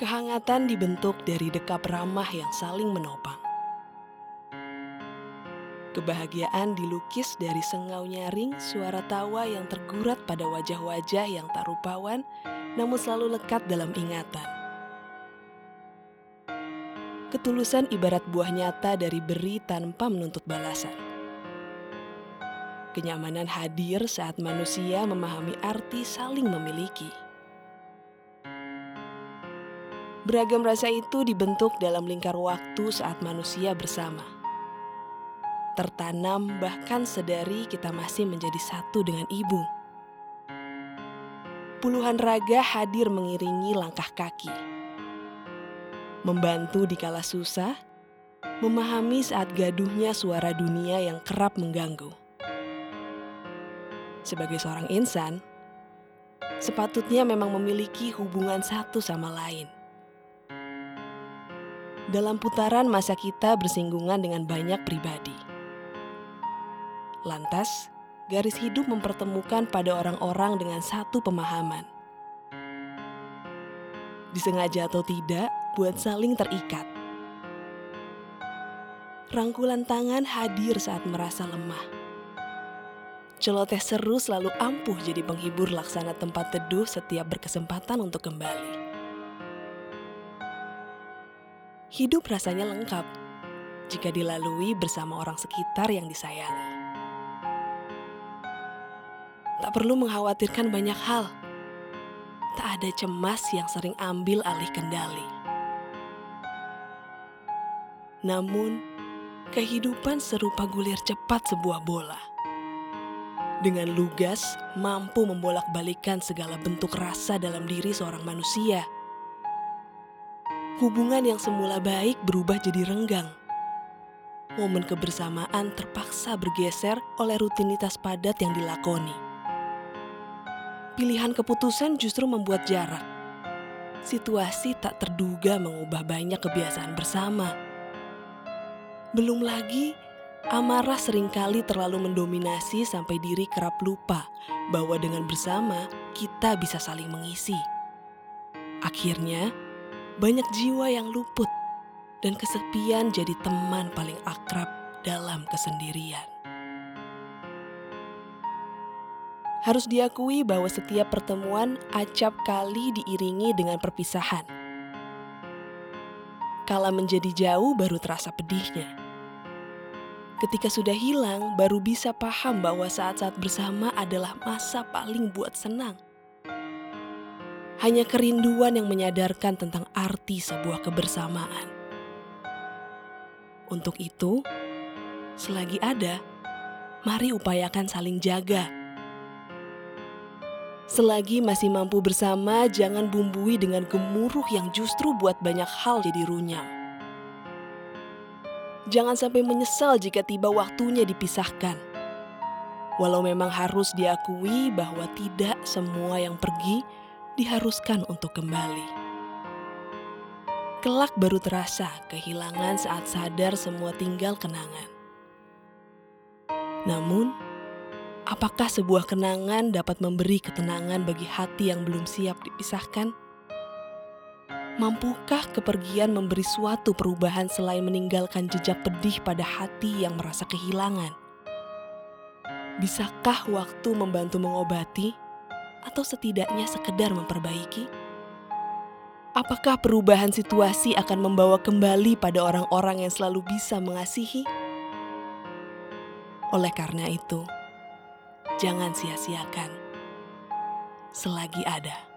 Kehangatan dibentuk dari dekap ramah yang saling menopang. Kebahagiaan dilukis dari sengau nyaring suara tawa yang tergurat pada wajah-wajah yang tak rupawan namun selalu lekat dalam ingatan. Ketulusan ibarat buah nyata dari beri tanpa menuntut balasan. Kenyamanan hadir saat manusia memahami arti saling memiliki. Beragam rasa itu dibentuk dalam lingkar waktu saat manusia bersama. Tertanam bahkan sedari kita masih menjadi satu dengan ibu. Puluhan raga hadir mengiringi langkah kaki membantu di kala susah, memahami saat gaduhnya suara dunia yang kerap mengganggu. Sebagai seorang insan, sepatutnya memang memiliki hubungan satu sama lain. Dalam putaran masa kita bersinggungan dengan banyak pribadi. Lantas, garis hidup mempertemukan pada orang-orang dengan satu pemahaman. Disengaja atau tidak, buat saling terikat. Rangkulan tangan hadir saat merasa lemah. Celoteh seru selalu ampuh jadi penghibur laksana tempat teduh setiap berkesempatan untuk kembali. Hidup rasanya lengkap jika dilalui bersama orang sekitar yang disayangi. Tak perlu mengkhawatirkan banyak hal. Tak ada cemas yang sering ambil alih kendali. Namun, kehidupan serupa gulir cepat sebuah bola. Dengan lugas, mampu membolak-balikan segala bentuk rasa dalam diri seorang manusia. Hubungan yang semula baik berubah jadi renggang. Momen kebersamaan terpaksa bergeser oleh rutinitas padat yang dilakoni. Pilihan keputusan justru membuat jarak. Situasi tak terduga mengubah banyak kebiasaan bersama belum lagi, amarah sering kali terlalu mendominasi sampai diri kerap lupa bahwa dengan bersama kita bisa saling mengisi. Akhirnya, banyak jiwa yang luput dan kesepian jadi teman paling akrab dalam kesendirian. Harus diakui bahwa setiap pertemuan acap kali diiringi dengan perpisahan. Kala menjadi jauh baru terasa pedihnya. Ketika sudah hilang, baru bisa paham bahwa saat-saat bersama adalah masa paling buat senang. Hanya kerinduan yang menyadarkan tentang arti sebuah kebersamaan. Untuk itu, selagi ada, mari upayakan saling jaga. Selagi masih mampu bersama, jangan bumbui dengan gemuruh yang justru buat banyak hal jadi runyam. Jangan sampai menyesal jika tiba waktunya dipisahkan. Walau memang harus diakui bahwa tidak semua yang pergi diharuskan untuk kembali. Kelak baru terasa kehilangan saat sadar semua tinggal kenangan. Namun, apakah sebuah kenangan dapat memberi ketenangan bagi hati yang belum siap dipisahkan? Mampukah kepergian memberi suatu perubahan selain meninggalkan jejak pedih pada hati yang merasa kehilangan? Bisakah waktu membantu mengobati atau setidaknya sekedar memperbaiki? Apakah perubahan situasi akan membawa kembali pada orang-orang yang selalu bisa mengasihi? Oleh karena itu, jangan sia-siakan selagi ada.